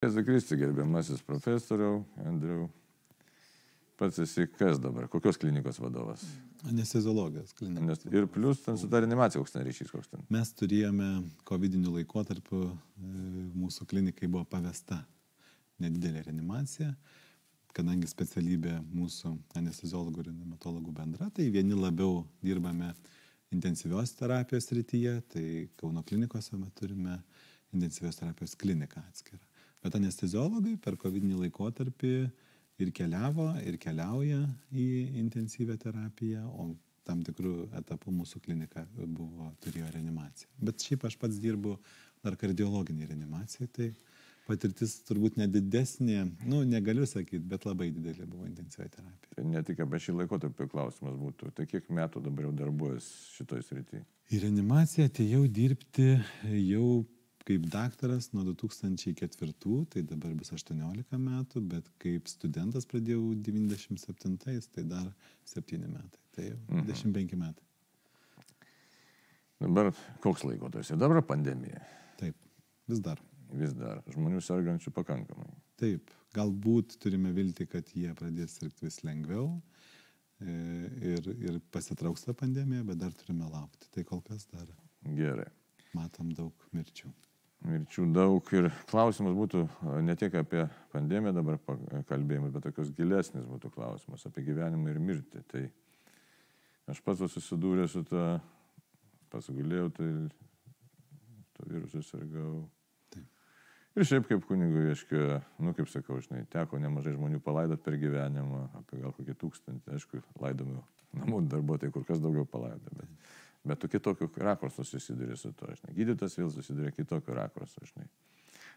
Jėzu Kristi, gerbiamasis profesoriau, Andriu. Pats esi kas dabar? Kokios klinikos vadovas? Anesteziologijos klinikos. Nes, ir plus ten su ta reanimacija koks ten ryšys, koks ten. Mes turėjome COVID-19 laikotarpiu, e, mūsų klinikai buvo pavesta nedidelė reanimacija, kadangi specialybė mūsų anesteziologų ir reanimatologų bendra, tai vieni labiau dirbame intensyvios terapijos rytyje, tai Kauno klinikose mes turime intensyvios terapijos kliniką atskirą. Bet anesteziologai per COVID laikotarpį ir keliavo, ir keliauja į intensyvę terapiją, o tam tikrų etapų mūsų klinika buvo, turėjo reanimaciją. Bet šiaip aš pats dirbu dar kardiologinį reanimaciją, tai patirtis turbūt nedidesnė, nu, negaliu sakyti, bet labai didelė buvo intensyvi terapija. Tai ne tik apie šį laikotarpį klausimas būtų, tai kiek metų dabar jau darbuojas šitoj srityje? Į reanimaciją atėjau dirbti jau kaip daktaras nuo 2004, tai dabar bus 18 metų, bet kaip studentas pradėjau 97, tai dar 7 metai, tai jau 25 mhm. metai. Dabar koks laikotarpis? Dabar pandemija. Taip, vis dar. Vis dar. Žmonių sergančių pakankamai. Taip, galbūt turime vilti, kad jie pradės sirgti vis lengviau e, ir, ir pasitrauks tą pandemiją, bet dar turime laukti. Tai kol kas dar. Gerai. Matom daug mirčių mirčių daug ir klausimas būtų ne tiek apie pandemiją dabar kalbėjimas, bet tokios gilesnis būtų klausimas apie gyvenimą ir mirtį. Tai aš pats susidūręs su tą, pasgulėjau, tai to virusu sirgau. Ir šiaip kaip kunigui, aiškiai, nu kaip sakau, žinai, teko nemažai žmonių palaidot per gyvenimą, apie gal kokį tūkstantį, aišku, laidomių namų darbuotojai kur kas daugiau palaidot. Bet bet tu kitokiu rakursu susiduri su to, žinai. Gydytas vėl susiduria kitokiu rakursu, žinai.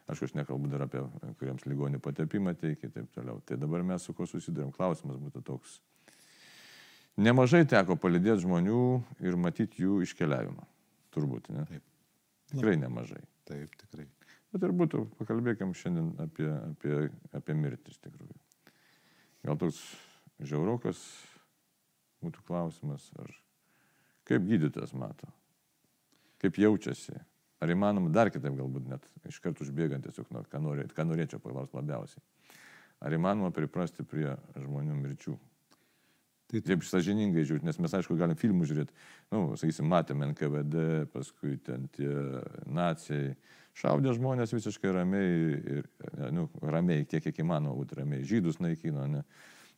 Aš aš nekalbu dar apie kuriems ligonių patepimą teikia ir taip toliau. Tai dabar mes su kuo susidurėm, klausimas būtų toks. Nemažai teko palidėti žmonių ir matyti jų iškeliavimą. Turbūt, ne? Taip. Tikrai nemažai. Taip, tikrai. Bet ir būtų, pakalbėkim šiandien apie, apie, apie mirtis tikrųjų. Gal toks žiaurokas būtų klausimas, ar Kaip gydytojas mato? Kaip jaučiasi? Ar įmanoma dar kitaip galbūt net iš karto užbėgant tiesiog, nu, ką, norė, ką norėčiau paklausti labiausiai. Ar įmanoma priprasti prie žmonių mirčių? Tai taip sažiningai žiūrėti, nes mes aišku galim filmų žiūrėti, nu, sakysim, matėme NKVD, paskui ten tie nacijai, šaudė žmonės visiškai ramiai, ir, nu, ramiai, tiek kiek įmanoma būti ramiai, žydus naikino, ne?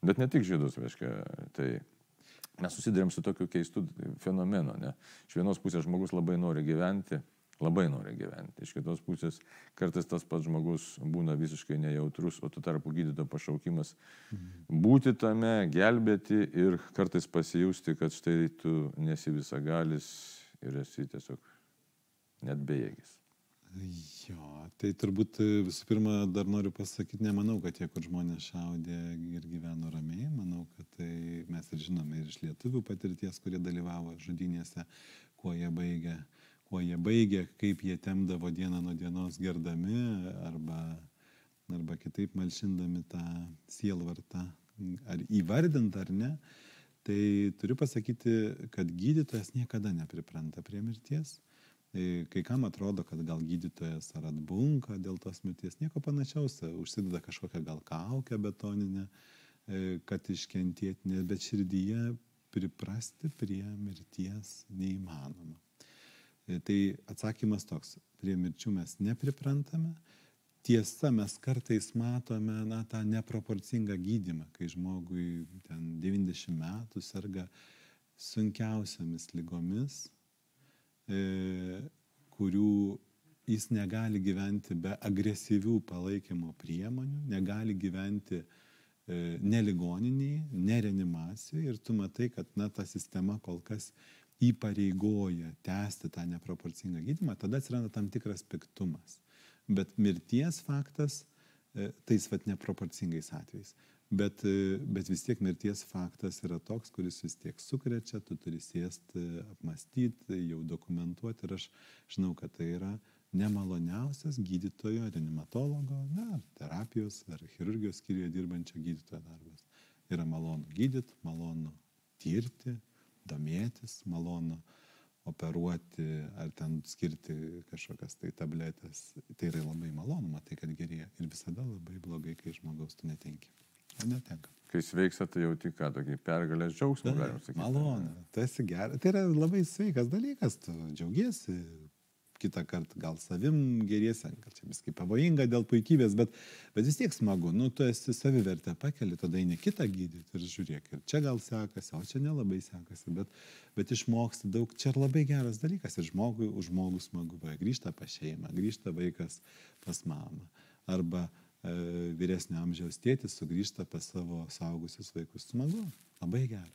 bet ne tik žydus, reiškia, tai mes susidurėm su tokiu keistu fenomenu. Ne? Iš vienos pusės žmogus labai nori gyventi, labai nori gyventi. Iš kitos pusės kartais tas pats žmogus būna visiškai nejautrus, o tu tarpu gydyto pašaukimas mhm. būti tame, gelbėti ir kartais pasijusti, kad štai tu nesi visagalis ir esi tiesiog net bejėgis. Jo, tai turbūt e, visų pirma dar noriu pasakyti, nemanau, kad tie, kur žmonės šaudė ir gyveno ramiai, manau, kad tai mes ir žinome ir iš lietuvių patirties, kurie dalyvavo žudynėse, kuo jie baigė, kuo jie baigė, kaip jie temdavo dieną nuo dienos gerdami arba, arba kitaip malšindami tą sielvartą, ar įvardint ar ne. Tai turiu pasakyti, kad gydytojas niekada nepripranta prie mirties kai kam atrodo, kad gal gydytojas ar atbunka dėl tos mirties, nieko panašiaus, užsideda kažkokią gal kaukę betoninę, e, kad iškentėti, bet širdyje priprasti prie mirties neįmanoma. E, tai atsakymas toks, prie mirčių mes nepriprantame, tiesa, mes kartais matome na, tą neproporcingą gydimą, kai žmogui ten 90 metų serga sunkiausiamis lygomis kurių jis negali gyventi be agresyvių palaikymo priemonių, negali gyventi e, ne ligoniniai, ne reanimacijoje ir tu matai, kad na, ta sistema kol kas įpareigoja tęsti tą neproporcingą gydimą, tada atsiranda tam tikras piktumas. Bet mirties faktas e, tais vat neproporcingais atvejais bet, e, bet vis tiek mirties faktas yra toks, kuris vis tiek sukrečia, tu turi sėsti, apmastyti, jau dokumentuoti ir aš žinau, kad tai yra nemaloniausias gydytojo, reanimatologo, na, terapijos, ar chirurgijos skyriuje dirbančio gydytojo darbas. Yra malonu gydyti, malonu tirti, domėtis, malonu operuoti ar ten skirti kažkokias tai tabletės. Tai yra labai malonu, matai, kad gerėja. Ir visada labai blogai, kai žmogaus tu netenki. Netenka. Kai sveiksta, tai jau tik ką, tokį pergalės džiaugsmą, galim sakyti. Malonu, tu esi geras. Tai yra labai sveikas dalykas, tu džiaugiesi, kitą kartą gal savim geriesi, gal čia viskai pavojinga dėl puikybės, bet, bet vis tiek smagu, nu, tu esi savivertę pakeli, tada eini kitą gydyti ir žiūrėk, ir čia gal sekasi, o čia nelabai sekasi, bet, bet išmoksti daug, čia labai geras dalykas ir žmogui, už žmogų smagu, va, grįžta pas šeimą, grįžta vaikas pas mamą, arba vyresnio amžiaus tėtis sugrįžta pas savo saugusius vaikus, smagu, labai gera.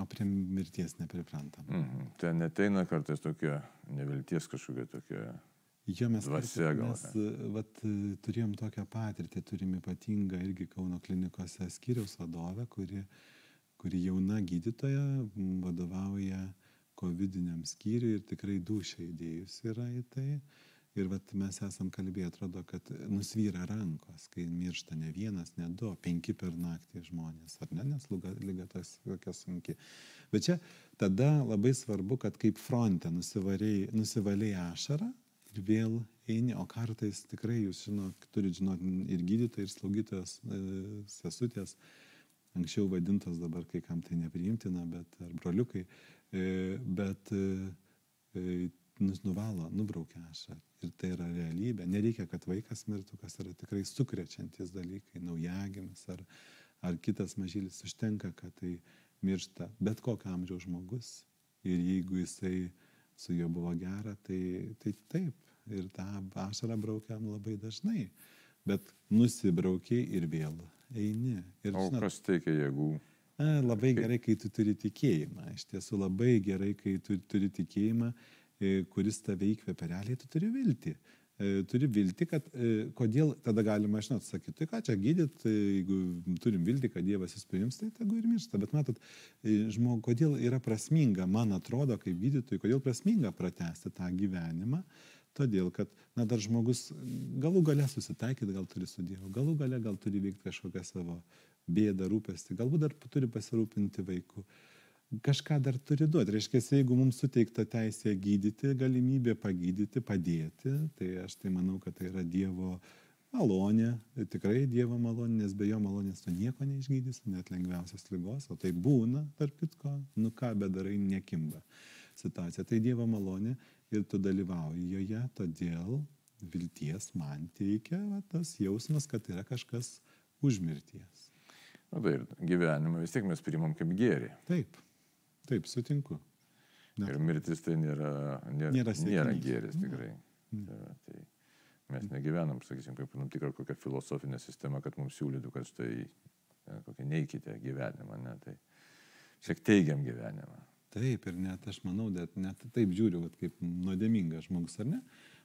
O prie mirties nepriprantam. Mhm. Ten neteina kartais tokia nevilties kažkokia tokia. Jo, mes, Dvasia mes e, vat, e, turėjom tokią patirtį, turim ypatingą irgi Kauno klinikose skyriaus vadovę, kuri, kuri jauna gydytoja, vadovauja COVID-19 skyriui ir tikrai dušia įdėjus yra į tai. Ir vat, mes esam kalbėję, atrodo, kad nusvyra rankos, kai miršta ne vienas, ne du, o penki per naktį žmonės, ar ne, nes lyga, lyga tas tokia sunki. Bet čia tada labai svarbu, kad kaip fronte nusivaliai ašarą ir vėl eini, o kartais tikrai jūs žinot, turite žinoti ir gydytojai, ir slaugytojas, e, sesutės, anksčiau vadintos dabar kai kam tai nepriimtina, bet ar broliukai, e, bet e, e, nuvalo, nubraukia ašarą. Ir tai yra realybė. Nereikia, kad vaikas mirtų, kas yra tikrai sukrečiantis dalykai, naujagimis ar, ar kitas mažylis. Užtenka, kad tai miršta bet kokio amžiaus žmogus. Ir jeigu jisai su juo buvo gera, tai, tai taip. Ir tą ašarą braukiam labai dažnai. Bet nusibraukiai ir vėl eini. Ir, O kas teikia jėgų? Labai gerai, kai tu turi tikėjimą. Iš tiesų labai gerai, kai tu turi tikėjimą, kuris tave įkvepia realiai, tu turi viltį. E, Turi viltį, kad e, kodėl tada galima, žinot, sakyti, tai ką čia gydyt, e, jeigu turim viltį, kad Dievas jis priims, tai tegu ir miršta. Bet matot, žmogui, kodėl yra prasminga, man atrodo, kaip gydytojui, kodėl prasminga pratesti tą gyvenimą, todėl kad, na, dar žmogus galų gale susitaikyti, gal turi su Dievu, galų gale gal turi veikti kažkokią savo bėdą, rūpestį, galbūt dar turi pasirūpinti vaiku. Kažką dar turi duoti. Reiškia, jeigu mums suteikta teisė gydyti, galimybė pagydyti, padėti, tai aš tai manau, kad tai yra Dievo malonė, tikrai Dievo malonė, nes be jo malonės tu nieko neišgydysi, net lengviausias lygos, o tai būna, tarp kitko, nu ką bedarai, nekimba situacija. Tai Dievo malonė ir tu dalyvauji joje, todėl vilties man teikia va, tas jausmas, kad yra kažkas už mirties. Na tai ir gyvenimą vis tiek mes priimam kaip gėrį. Taip, taip, sutinku. Na, Ir mirtis tai nėra, nėra, Nėra siekinys. nėra gėris Ne. tikrai. Mm. Tai, tai mes negyvenam, sakysim, kaip tam tikrą kokią filosofinę sistemą, kad mums siūlytų, kad štai kokią neikite gyvenimą, ne, tai šiek teigiam gyvenimą. Taip, ir net aš manau, net, net taip žiūriu, vat, kaip nuodėmingas žmogus, ar ne?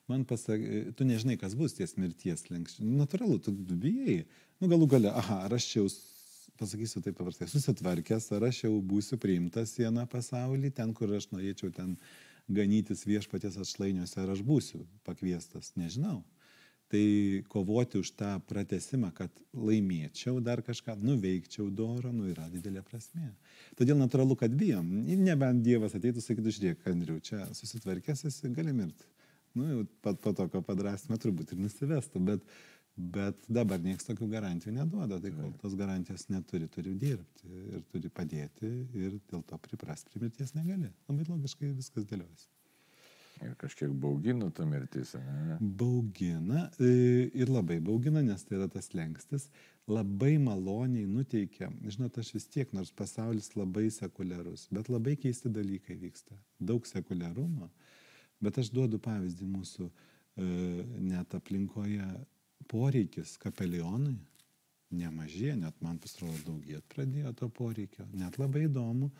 Man pasakė, tu nežinai, kas bus ties mirties lenkščiai. Natūralu, tu bijai. Nu, galų gale, aha, ar aš čia jau, pasakysiu taip paprastai, susitvarkęs, ar aš jau būsiu priimtas vieną pasaulį, ten, kur aš norėčiau ten ganytis viešpatės atšlainiuose, ar aš būsiu pakviestas, nežinau. Tai kovoti už tą pratesimą, kad laimėčiau dar kažką, nuveikčiau dorą, nu yra didelė prasme. Todėl natūralu, kad bijom. Nebent Dievas ateitų, sakytų, žiūrėk, Andriu, čia susitvarkęs esi, gali mirti. Nu, jau pat po tokio padrasmę turbūt ir nusivestų, bet, bet dabar niekas tokių garantijų neduoda. Tai kol tos garantijos neturi, turi dirbti ir turi padėti ir dėl to priprasti prie mirties negali. Labai logiškai viskas dėliojasi. Ir kažkiek baugina ta mirtis, ne? Baugina e, ir labai baugina, nes tai yra tas lengstis, labai maloniai nuteikia. Žinot, aš vis tiek, nors pasaulis labai sekuliarus, bet labai keisti dalykai vyksta. Daug sekuliarumo. Bet aš duodu pavyzdį mūsų e, net aplinkoje poreikis kapelionui nemažė, net man pasirodo daugėt pradėjo to poreikio, net labai įdomu.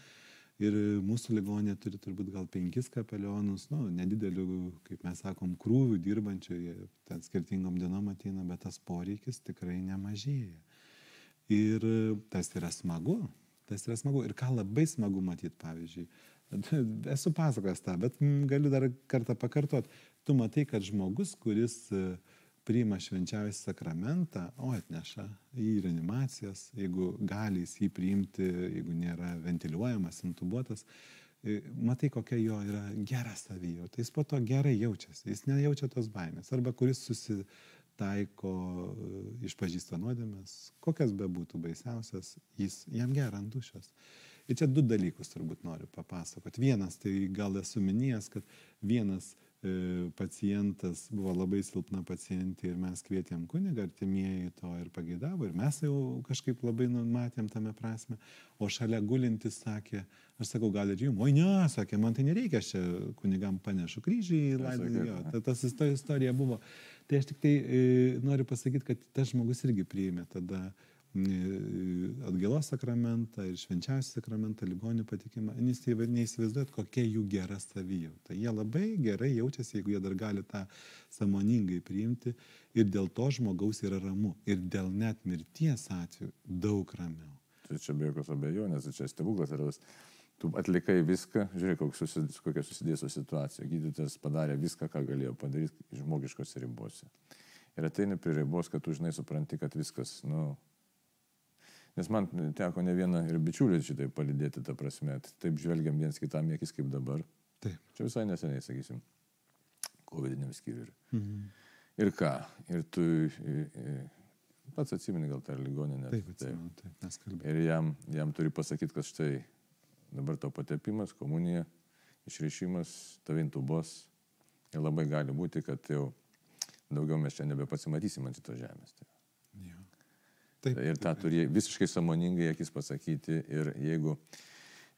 Ir mūsų ligonė turi turbūt gal penkis kapelionus, nu, nedidelių, kaip mes sakom, krūvių dirbančių, jie ten skirtingom dienom ateina, bet tas poreikis tikrai nemažėja. Ir tas yra smagu, tas yra smagu. Ir ką labai smagu matyti, pavyzdžiui, esu pasakojęs tą, bet galiu dar kartą pakartot. Tu matai, kad žmogus, kuris e, priima švenčiausią sakramentą, o atneša į reanimacijas, jeigu gali jis jį priimti, jeigu nėra ventiliuojamas, intubuotas, matai, kokia jo yra gera savijauta, jis po to gerai jaučiasi, jis nejaučia tos baimės, arba kuris susitaiko, e, išpažįsta nuodėmės, kokias bebūtų baisiausias, jis jam gera ant dušios. Ir čia du dalykus turbūt noriu papasakoti. Vienas, tai gal esu minėjęs, kad vienas pacientas buvo labai silpna pacientė ir mes kvietėm kunigą, artimieji to ir pageidavo ir mes jau kažkaip labai matėm tame prasme, o šalia gulintis sakė, aš sakau, gal ir jums, oi ne, sakė, man tai nereikia, aš čia kunigam panešu kryžį į laidojimą, ta, tas ta istorija buvo. Tai aš tik tai e, noriu pasakyti, kad tas žmogus irgi priėmė tada atgailos sakramentą ir švenčiausią sakramentą, ligonių patikimą, nes tai neįsivaizduojat, kokia jų gera savijauta. Jie labai gerai jaučiasi, jeigu jie dar gali tą samoningai priimti ir dėl to žmogaus yra ramu. Ir dėl net mirties atveju daug ramiau. Tai čia be jokios abejonės, tai čia stebuklas yra tas. Tu atlikai viską, žiūrėk, susidės, kokia susidėsų situacija. Gydytojas padarė viską, ką galėjo padaryti žmogiškose ribose. Ir ateini prie ribos, kad tu žinai supranti, kad viskas, nu, Nes man teko ne vieną ir bičiulį šitai palidėti, ta prasme, taip žvelgiam viens kitam akis kaip dabar. Taip. Čia visai neseniai, sakysim, COVID-19 skyriui. Mhm. Ir ką? Ir tu pats atsimeni gal tą ligoninę. Taip, atsimenu, taip, mes kalbėjome. Ir jam, jam turi pasakyti, kad štai dabar tau patepimas, komunija, išrišimas, tavintubos. Ir labai gali būti, kad jau daugiau mes čia nebepasimatysim ant šitos žemės. Tai. Taip, ir tą turi visiškai samoningai akis pasakyti. Ir jeigu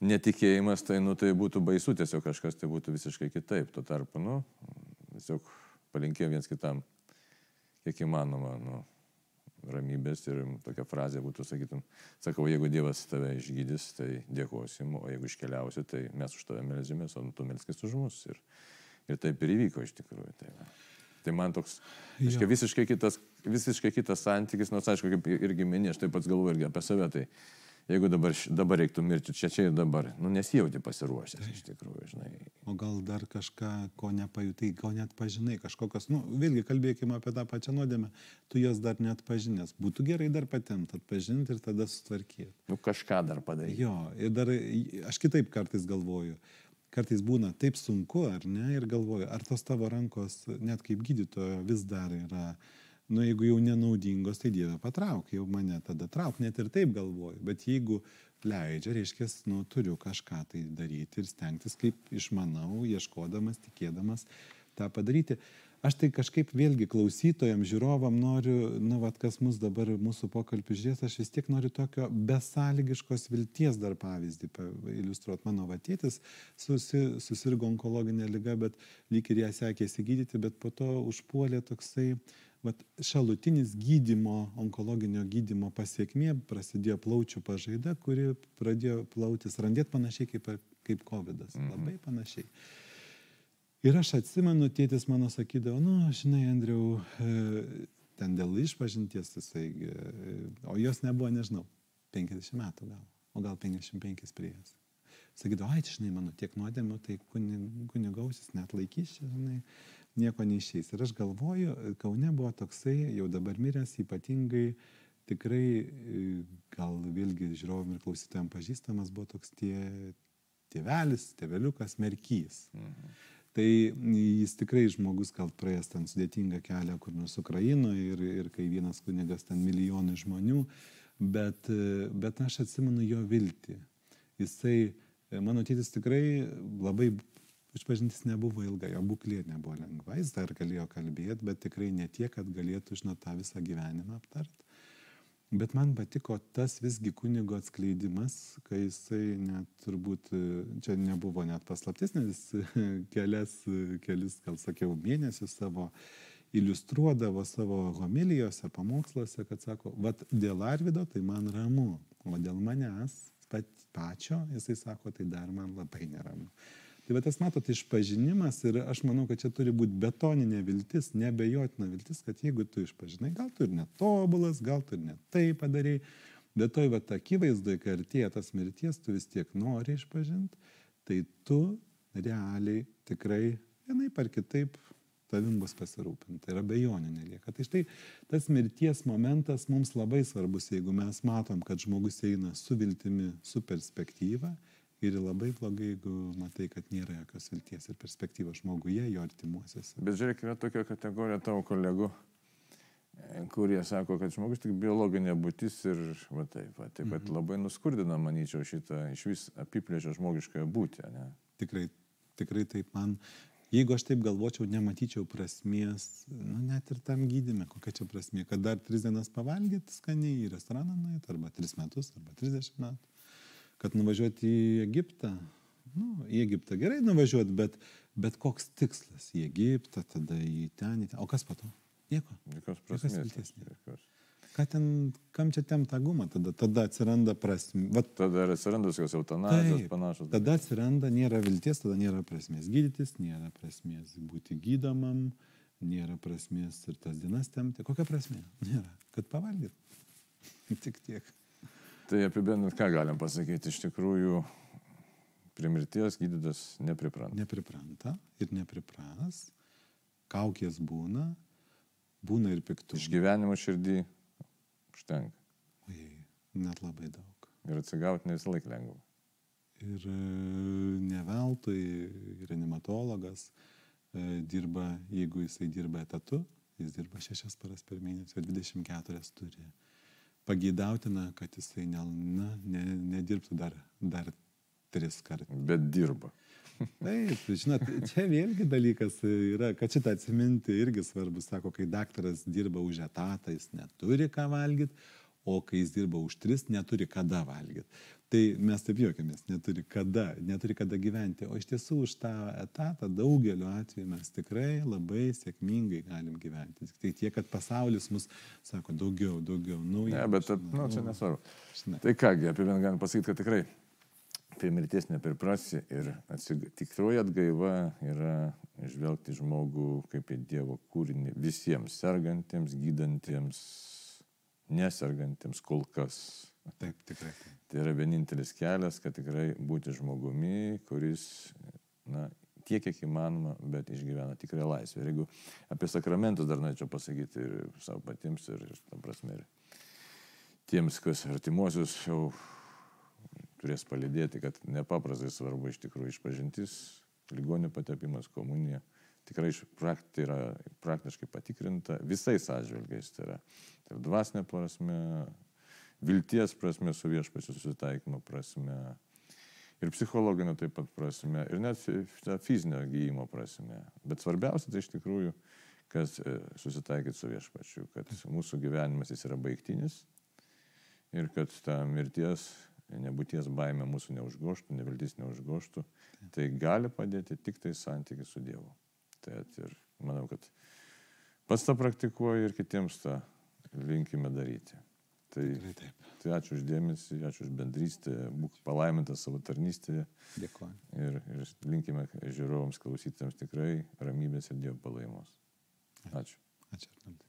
netikėjimas, tai, nu, tai būtų baisu, tiesiog kažkas tai būtų visiškai kitaip. Tuo tarpu, nu, tiesiog palinkėjom viens kitam, kiek įmanoma, nu, ramybės ir tokia frazė būtų, sakytum, sakau, jeigu Dievas tave išgydys, tai dėkosim, o jeigu iškeliausi, tai mes už tave melžimės, o tu melskis už mus. Ir, ir taip ir įvyko iš tikrųjų. Tai. Tai man toks, aiškiai, visiškai kitas, visiškai kitas santykis, nors aišku, kaip irgi minė, aš taip pats galvoju irgi apie save, tai jeigu dabar, dabar reiktų mirti čia, čia ir dabar, nu nesijauti pasiruošęs iš tikrųjų, žinai. O gal dar kažką, ko nepajutai, ko net pažinai, kažkokios, nu vėlgi kalbėkime apie tą pačią nuodėmę, tu jos dar net pažinęs. Būtų gerai dar patent atpažinti ir tada sutvarkyti. Nu kažką dar padaryti. Jo, ir dar aš kitaip kartais galvoju kartais būna taip sunku, ar ne, ir galvoju, ar tos tavo rankos, net kaip gydytojo, vis dar yra, nu jeigu jau nenaudingos, tai Dieve patrauk, jau mane tada trauk, net ir taip galvoju, bet jeigu leidžia, reiškia, nu turiu kažką tai daryti ir stengtis, kaip išmanau, ieškodamas, tikėdamas tą padaryti. Aš tai kažkaip vėlgi klausytojam, žiūrovam noriu, nu, vat, kas mus dabar mūsų pokalbį žiūrės, aš vis tiek noriu tokio besąlygiškos vilties dar pavyzdį iliustruoti. Mano vatėtis susi, susirgo onkologinė lyga, bet lyg ir ją sekėsi gydyti, bet po to užpuolė toksai vat, šalutinis gydimo, onkologinio gydimo pasiekmė, prasidėjo plaučių pažaida, kuri pradėjo plautis, randėt panašiai kaip, kaip COVID. -as. Mhm. Labai panašiai. Ir aš atsimenu, tėtis mano sakydavo, nu, žinai, Andriau, e, ten dėl išpažinties jisai, e, o jos nebuvo, nežinau, 50 metų gal, o gal 55 priejas. Sakydavo, ai, žinai, mano tiek nuodėmių, tai kunigausis net laikys, žinai, nieko neišeis. Ir aš galvoju, Kaune buvo toksai, jau dabar miręs, ypatingai tikrai, e, gal vėlgi žiūrovom ir klausytojams pažįstamas buvo toks tie tėvelis, tėveliukas, merkys. Mhm. Tai jis tikrai žmogus, gal praėjęs ten sudėtingą kelią kur nors Ukrainoje ir, ir kai vienas kunigas ten milijonai žmonių, bet, bet aš atsimenu jo viltį. Jisai, mano tėtis tikrai labai, išpažintis nebuvo ilga, jo būklė nebuvo lengva, jis dar galėjo kalbėti, bet tikrai ne tiek, kad galėtų, žinot, tą visą gyvenimą aptarti. Bet man patiko tas visgi kunigo atskleidimas, kai jisai net turbūt, čia nebuvo net paslaptis, nes kelias, kelis, gal sakiau, mėnesius savo iliustruodavo savo homilijose, pamoksluose, kad sako, vad dėl Arvido tai man ramu, o dėl manęs pačio, jisai sako, tai dar man labai neramu. Tai va tas matot išpažinimas ir aš manau, kad čia turi būti betoninė viltis, nebejotina viltis, kad jeigu tu išpažinai, gal tu ir netobulas, gal tu ir ne tai padarėjai, bet toj va akivaizdoje, kai artėja tas mirties, tu vis tiek nori išpažinti, tai tu realiai tikrai vienai par kitaip tavim bus pasirūpinta ir abejonių nelieka. Tai štai tas mirties momentas mums labai svarbus, jeigu mes matom, kad žmogus eina su viltimi, su perspektyva Ir labai blogai, jeigu matai, kad nėra jokios vilties ir perspektyvos žmoguje, jo artimuosiuose. Bet žiūrėk, yra tokia kategorija tavo kolegų, e, kurie sako, kad žmogus tik biologinė būtis ir va taip, va, taip pat labai nuskurdina, manyčiau, šitą iš vis apiplėšę žmogiškąją būtį. Ne? Tikrai, tikrai taip man. Jeigu aš taip galvočiau, nematyčiau prasmės, nu, net ir tam gydime, kokia čia prasmė, kad dar tris dienas pavalgyti skaniai į restoraną nuėti, arba tris metus, arba trisdešimt metų kad nuvažiuoti į Egiptą, nu, į Egiptą gerai nuvažiuoti, bet, bet koks tikslas į Egiptą, tada į ten, į ten. O kas po to? Nieko. Jokios Jokios prasmės. vilties jokios. Ką ten, kam čia tem tą gumą, tada, tada atsiranda prasmė. Vat, Tada ir atsiranda tokios eutanazijos panašus. tada atsiranda, nėra vilties, tada nėra prasmės gydytis, nėra prasmės būti gydomam, nėra prasmės ir tas dienas temti. Kokia prasmė? Nėra. Kad pavalgyt. Tik tiek. Tai apibendrinant, ką galim pasakyti, iš tikrųjų prie mirties gydytas nepripranta. Nepripranta ir nepripras. Kaukės būna, būna ir piktų. Išgyvenimo širdį užtenka. Oi, net labai daug. Ir atsigauti ne visą laiką lengva. Ir e, ne veltui reanimatologas e, dirba, jeigu jisai dirba etatu, jis dirba šešias paras per mėnesį, o 24 turi. Pageidautina, kad jisai ne, na, ne, nedirbtų dar, dar tris kartus. Bet dirba. Taip, žinot, čia vėlgi dalykas yra, kad šitą atsiminti irgi svarbu, sako, kai daktaras dirba už etatą, jis neturi ką valgyti, o kai jis dirba už tris, neturi kada valgyti. Tai mes taip juokiamės, neturi kada, neturi kada gyventi, o iš tiesų už tą etatą daugeliu atveju mes tikrai labai sėkmingai galim gyventi. Tai tiek, kad pasaulis mus sako daugiau, daugiau, naujo. Ne, bet nu, čia nesvarbu. Žinai. Tai kągi, apibendrinant galim pasakyti, kad tikrai prie mirties nepriprasi ir atsig... tikroji atgaiva yra žvelgti žmogų kaip į Dievo kūrinį visiems sergantiems, gydantiems, nesergantiems kol kas. Taip, tikrai. Tai yra vienintelis kelias, kad tikrai būti žmogumi, kuris, na, tiek, kiek įmanoma, bet išgyvena tikrą laisvę. Ir jeigu apie sakramentus dar norėčiau pasakyti ir savo patiems, ir, ir tam prasme, ir tiems, kas artimuosius jau turės palidėti, kad nepaprastai svarbu iš tikrųjų išpažintis, ligonių patepimas, komunija. Tikrai iš prakt, tai yra praktiškai patikrinta visais atžvilgiais. Tai yra ir dvasinė prasme, vilties prasme, su viešpasiu susitaikymo prasme, ir psichologinio taip pat prasme, ir net fizinio gyjimo prasme. Bet svarbiausia tai iš tikrųjų, kad e, susitaikyti su viešpačiu, kad mūsų gyvenimas jis yra baigtinis ir kad ta mirties, nebūties baime mūsų neužgoštų, neviltis neužgoštų, tai gali padėti tik tai santykiai su Dievu. At ir manau, kad pats tą praktikuoju ir kitiems tą linkime daryti. Tai, Tikrai tai ačiū uždėmesį, ačiū už bendrystę, būk palaimintas savo tarnystėje Dėkuoju. ir, ir linkime žiūrovams, klausytėms tikrai ramybės ir Dievo palaimos. Ačiū. Ačiū.